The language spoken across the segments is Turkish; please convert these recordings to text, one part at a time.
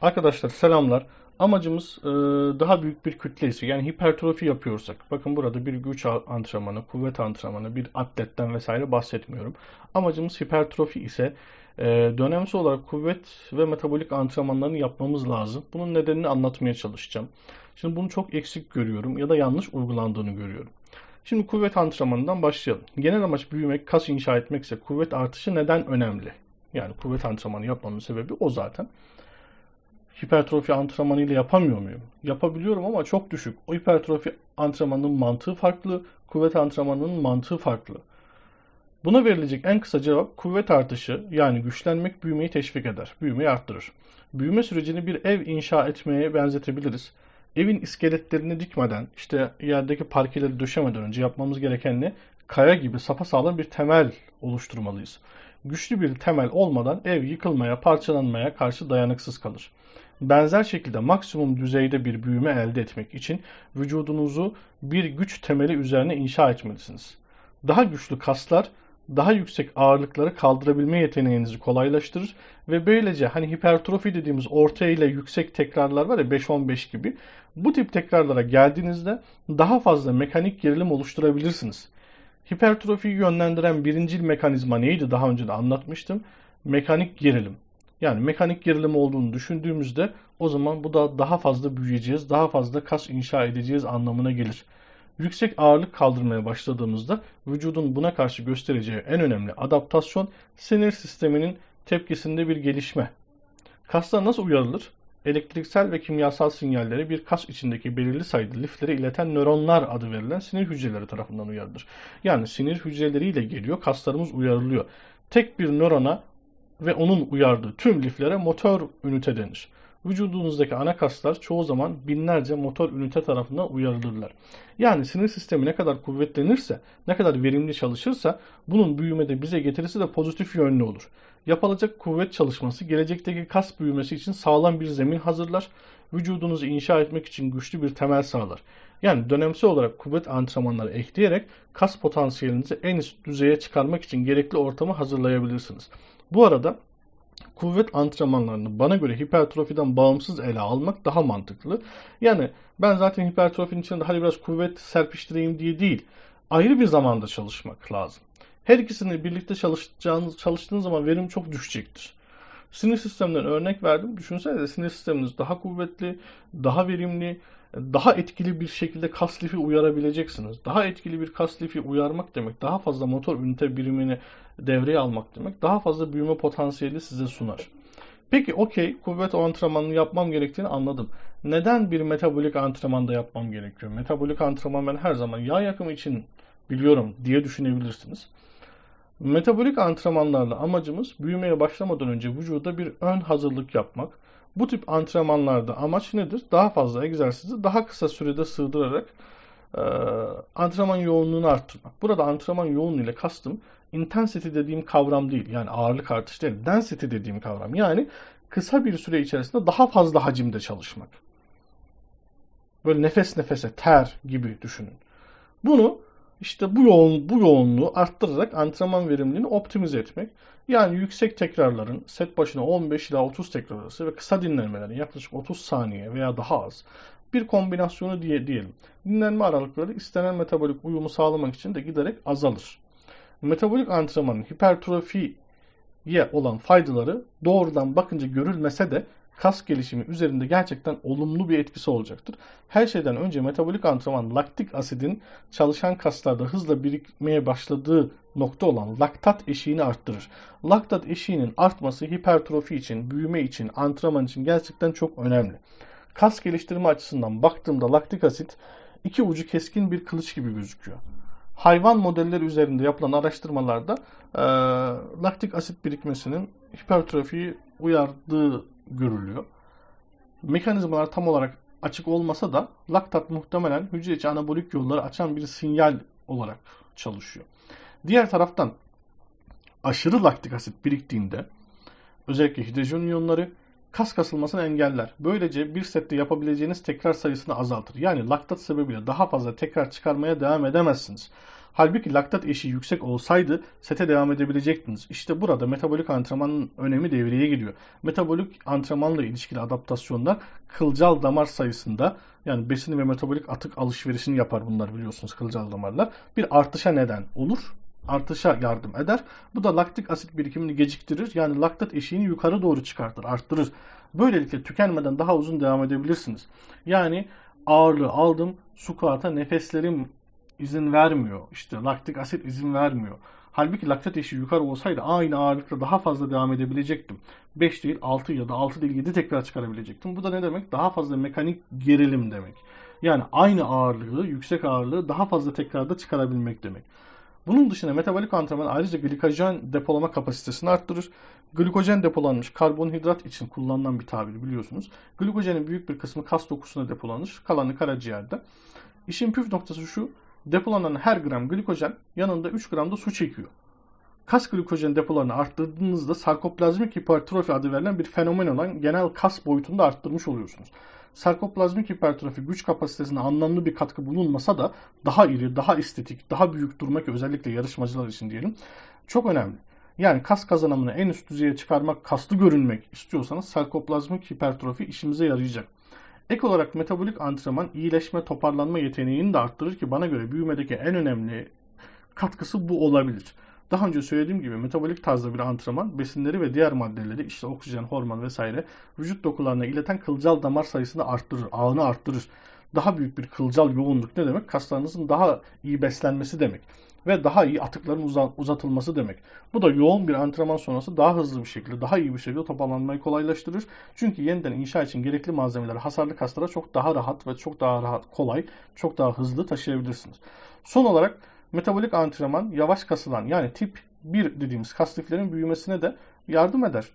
Arkadaşlar selamlar. Amacımız e, daha büyük bir kütle ise yani hipertrofi yapıyorsak bakın burada bir güç antrenmanı, kuvvet antrenmanı, bir atletten vesaire bahsetmiyorum. Amacımız hipertrofi ise e, dönemsel olarak kuvvet ve metabolik antrenmanlarını yapmamız lazım. Bunun nedenini anlatmaya çalışacağım. Şimdi bunu çok eksik görüyorum ya da yanlış uygulandığını görüyorum. Şimdi kuvvet antrenmanından başlayalım. Genel amaç büyümek, kas inşa etmekse kuvvet artışı neden önemli? Yani kuvvet antrenmanı yapmamın sebebi o zaten hipertrofi antrenmanı ile yapamıyor muyum? Yapabiliyorum ama çok düşük. O hipertrofi antrenmanının mantığı farklı, kuvvet antrenmanının mantığı farklı. Buna verilecek en kısa cevap kuvvet artışı yani güçlenmek büyümeyi teşvik eder, büyümeyi arttırır. Büyüme sürecini bir ev inşa etmeye benzetebiliriz. Evin iskeletlerini dikmeden, işte yerdeki parkeleri döşemeden önce yapmamız gereken ne? Kaya gibi sapasağlam bir temel oluşturmalıyız. Güçlü bir temel olmadan ev yıkılmaya, parçalanmaya karşı dayanıksız kalır. Benzer şekilde maksimum düzeyde bir büyüme elde etmek için vücudunuzu bir güç temeli üzerine inşa etmelisiniz. Daha güçlü kaslar daha yüksek ağırlıkları kaldırabilme yeteneğinizi kolaylaştırır ve böylece hani hipertrofi dediğimiz orta ile yüksek tekrarlar var ya 5-15 gibi bu tip tekrarlara geldiğinizde daha fazla mekanik gerilim oluşturabilirsiniz. Hipertrofiyi yönlendiren birincil mekanizma neydi daha önce de anlatmıştım. Mekanik gerilim. Yani mekanik gerilim olduğunu düşündüğümüzde o zaman bu da daha fazla büyüyeceğiz, daha fazla kas inşa edeceğiz anlamına gelir. Yüksek ağırlık kaldırmaya başladığımızda vücudun buna karşı göstereceği en önemli adaptasyon sinir sisteminin tepkisinde bir gelişme. Kaslar nasıl uyarılır? Elektriksel ve kimyasal sinyalleri bir kas içindeki belirli sayıda liflere ileten nöronlar adı verilen sinir hücreleri tarafından uyarılır. Yani sinir hücreleriyle geliyor, kaslarımız uyarılıyor. Tek bir nörona ve onun uyardığı tüm liflere motor ünite denir. Vücudunuzdaki ana kaslar çoğu zaman binlerce motor ünite tarafından uyarılırlar. Yani sinir sistemi ne kadar kuvvetlenirse, ne kadar verimli çalışırsa bunun büyümede bize getirisi de pozitif yönlü olur. Yapılacak kuvvet çalışması gelecekteki kas büyümesi için sağlam bir zemin hazırlar. Vücudunuzu inşa etmek için güçlü bir temel sağlar. Yani dönemsel olarak kuvvet antrenmanları ekleyerek kas potansiyelinizi en üst düzeye çıkarmak için gerekli ortamı hazırlayabilirsiniz. Bu arada kuvvet antrenmanlarını bana göre hipertrofiden bağımsız ele almak daha mantıklı. Yani ben zaten hipertrofinin içinde hadi biraz kuvvet serpiştireyim diye değil. Ayrı bir zamanda çalışmak lazım. Her ikisini birlikte çalışacağınız, çalıştığınız zaman verim çok düşecektir. Sinir sisteminden örnek verdim. Düşünsene sinir sisteminiz daha kuvvetli, daha verimli, daha etkili bir şekilde kas lifi uyarabileceksiniz. Daha etkili bir kas lifi uyarmak demek, daha fazla motor ünite birimini devreye almak demek, daha fazla büyüme potansiyeli size sunar. Peki okey kuvvet antrenmanını yapmam gerektiğini anladım. Neden bir metabolik antrenmanda yapmam gerekiyor? Metabolik antrenman ben her zaman yağ yakımı için biliyorum diye düşünebilirsiniz. Metabolik antrenmanlarla amacımız büyümeye başlamadan önce vücuda bir ön hazırlık yapmak bu tip antrenmanlarda amaç nedir? Daha fazla egzersizi daha kısa sürede sığdırarak e, antrenman yoğunluğunu arttırmak. Burada antrenman yoğunluğu ile kastım intensity dediğim kavram değil. Yani ağırlık artışı değil. Density dediğim kavram. Yani kısa bir süre içerisinde daha fazla hacimde çalışmak. Böyle nefes nefese ter gibi düşünün. Bunu işte bu yoğun bu yoğunluğu arttırarak antrenman verimliliğini optimize etmek. Yani yüksek tekrarların set başına 15 ila 30 tekrar arası ve kısa dinlenmelerin yaklaşık 30 saniye veya daha az bir kombinasyonu diye diyelim. Dinlenme aralıkları istenen metabolik uyumu sağlamak için de giderek azalır. Metabolik antrenmanın hipertrofiye olan faydaları doğrudan bakınca görülmese de kas gelişimi üzerinde gerçekten olumlu bir etkisi olacaktır. Her şeyden önce metabolik antrenman laktik asidin çalışan kaslarda hızla birikmeye başladığı nokta olan laktat eşiğini arttırır. Laktat eşiğinin artması hipertrofi için, büyüme için, antrenman için gerçekten çok önemli. Kas geliştirme açısından baktığımda laktik asit iki ucu keskin bir kılıç gibi gözüküyor. Hayvan modelleri üzerinde yapılan araştırmalarda e, laktik asit birikmesinin hipertrofiyi uyardığı görülüyor. Mekanizmalar tam olarak açık olmasa da laktat muhtemelen hücre içi anabolik yolları açan bir sinyal olarak çalışıyor. Diğer taraftan aşırı laktik asit biriktiğinde özellikle hidrojen iyonları kas kasılmasını engeller. Böylece bir sette yapabileceğiniz tekrar sayısını azaltır. Yani laktat sebebiyle daha fazla tekrar çıkarmaya devam edemezsiniz. Halbuki laktat eşiği yüksek olsaydı sete devam edebilecektiniz. İşte burada metabolik antrenmanın önemi devreye giriyor. Metabolik antrenmanla ilişkili adaptasyonlar kılcal damar sayısında yani besin ve metabolik atık alışverişini yapar bunlar biliyorsunuz kılcal damarlar. Bir artışa neden olur artışa yardım eder. Bu da laktik asit birikimini geciktirir. Yani laktat eşiğini yukarı doğru çıkartır, arttırır. Böylelikle tükenmeden daha uzun devam edebilirsiniz. Yani ağırlığı aldım, squat'a nefeslerim izin vermiyor. İşte laktik asit izin vermiyor. Halbuki laktat eşiği yukarı olsaydı aynı ağırlıkla daha fazla devam edebilecektim. 5 değil 6 ya da 6 değil 7 tekrar çıkarabilecektim. Bu da ne demek? Daha fazla mekanik gerilim demek. Yani aynı ağırlığı, yüksek ağırlığı daha fazla tekrarda çıkarabilmek demek. Bunun dışında metabolik antrenman ayrıca glikojen depolama kapasitesini arttırır. Glikojen depolanmış karbonhidrat için kullanılan bir tabir biliyorsunuz. Glikojenin büyük bir kısmı kas dokusuna depolanır, kalanı karaciğerde. İşin püf noktası şu, depolanan her gram glikojen yanında 3 gram da su çekiyor. Kas glikojen depolarını arttırdığınızda sarkoplazmik hipertrofi adı verilen bir fenomen olan genel kas boyutunu da arttırmış oluyorsunuz. Sarkoplazmik hipertrofi güç kapasitesine anlamlı bir katkı bulunmasa da daha iri, daha estetik, daha büyük durmak özellikle yarışmacılar için diyelim çok önemli. Yani kas kazanımını en üst düzeye çıkarmak, kaslı görünmek istiyorsanız sarkoplazmik hipertrofi işimize yarayacak. Ek olarak metabolik antrenman iyileşme, toparlanma yeteneğini de arttırır ki bana göre büyümedeki en önemli katkısı bu olabilir. Daha önce söylediğim gibi metabolik tarzda bir antrenman besinleri ve diğer maddeleri işte oksijen, hormon vesaire vücut dokularına ileten kılcal damar sayısını arttırır, ağını arttırır. Daha büyük bir kılcal yoğunluk ne demek? Kaslarınızın daha iyi beslenmesi demek ve daha iyi atıkların uzatılması demek. Bu da yoğun bir antrenman sonrası daha hızlı bir şekilde, daha iyi bir şekilde toparlanmayı kolaylaştırır. Çünkü yeniden inşa için gerekli malzemeleri hasarlı kaslara çok daha rahat ve çok daha rahat, kolay, çok daha hızlı taşıyabilirsiniz. Son olarak metabolik antrenman yavaş kasılan yani tip 1 dediğimiz kas liflerin büyümesine de yardım eder.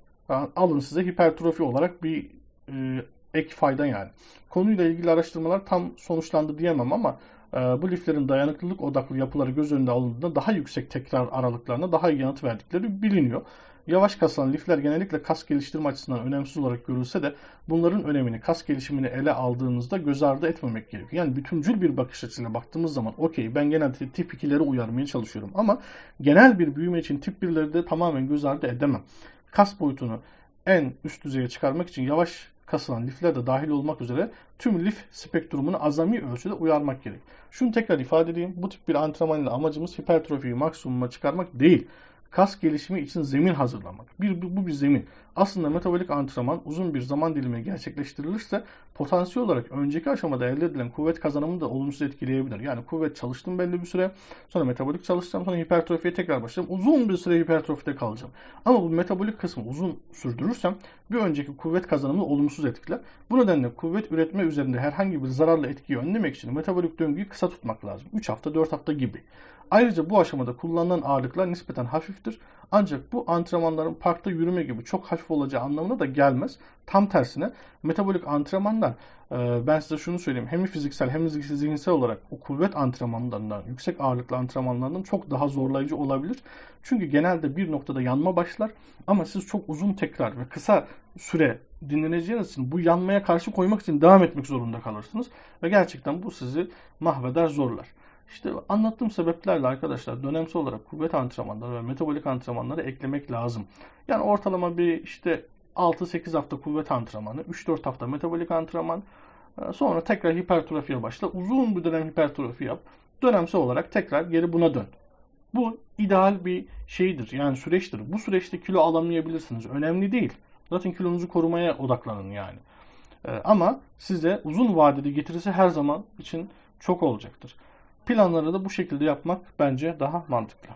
Alın size hipertrofi olarak bir e, ek fayda yani. Konuyla ilgili araştırmalar tam sonuçlandı diyemem ama e, bu liflerin dayanıklılık odaklı yapıları göz önünde alındığında daha yüksek tekrar aralıklarına daha iyi yanıt verdikleri biliniyor. Yavaş kasılan lifler genellikle kas geliştirme açısından önemsiz olarak görülse de bunların önemini kas gelişimini ele aldığınızda göz ardı etmemek gerekiyor. Yani bütüncül bir bakış açısıyla baktığımız zaman okey ben genelde tip 2'leri uyarmaya çalışıyorum ama genel bir büyüme için tip 1'leri de tamamen göz ardı edemem. Kas boyutunu en üst düzeye çıkarmak için yavaş kasılan lifler de dahil olmak üzere tüm lif spektrumunu azami ölçüde uyarmak gerek. Şunu tekrar ifade edeyim. Bu tip bir antrenman ile amacımız hipertrofiyi maksimuma çıkarmak değil kas gelişimi için zemin hazırlamak. Bir, bu bir zemin. Aslında metabolik antrenman uzun bir zaman dilimi gerçekleştirilirse potansiyel olarak önceki aşamada elde edilen kuvvet kazanımını da olumsuz etkileyebilir. Yani kuvvet çalıştım belli bir süre, sonra metabolik çalışacağım, sonra hipertrofiye tekrar başlayacağım. Uzun bir süre hipertrofide kalacağım. Ama bu metabolik kısmı uzun sürdürürsem bir önceki kuvvet kazanımını olumsuz etkiler. Bu nedenle kuvvet üretme üzerinde herhangi bir zararlı etkiyi önlemek için metabolik döngüyü kısa tutmak lazım. 3 hafta 4 hafta gibi. Ayrıca bu aşamada kullanılan ağırlıklar nispeten hafiftir. Ancak bu antrenmanların parkta yürüme gibi çok hafif olacağı anlamına da gelmez. Tam tersine metabolik antrenmanlar e, ben size şunu söyleyeyim. Hem fiziksel hem zihinsel olarak o kuvvet antrenmanlarından, yüksek ağırlıklı antrenmanlardan çok daha zorlayıcı olabilir. Çünkü genelde bir noktada yanma başlar ama siz çok uzun tekrar ve kısa süre dinleneceğiniz için bu yanmaya karşı koymak için devam etmek zorunda kalırsınız. Ve gerçekten bu sizi mahveder, zorlar. İşte anlattığım sebeplerle arkadaşlar dönemsel olarak kuvvet antrenmanları ve metabolik antrenmanları eklemek lazım. Yani ortalama bir işte 6-8 hafta kuvvet antrenmanı, 3-4 hafta metabolik antrenman, e, sonra tekrar hipertrofiye başla. Uzun bir dönem hipertrofi yap. Dönemsel olarak tekrar geri buna dön. Bu ideal bir şeydir. Yani süreçtir. Bu süreçte kilo alamayabilirsiniz. Önemli değil. Zaten kilonuzu korumaya odaklanın yani. E, ama size uzun vadede getirisi her zaman için çok olacaktır. Planları da bu şekilde yapmak bence daha mantıklı.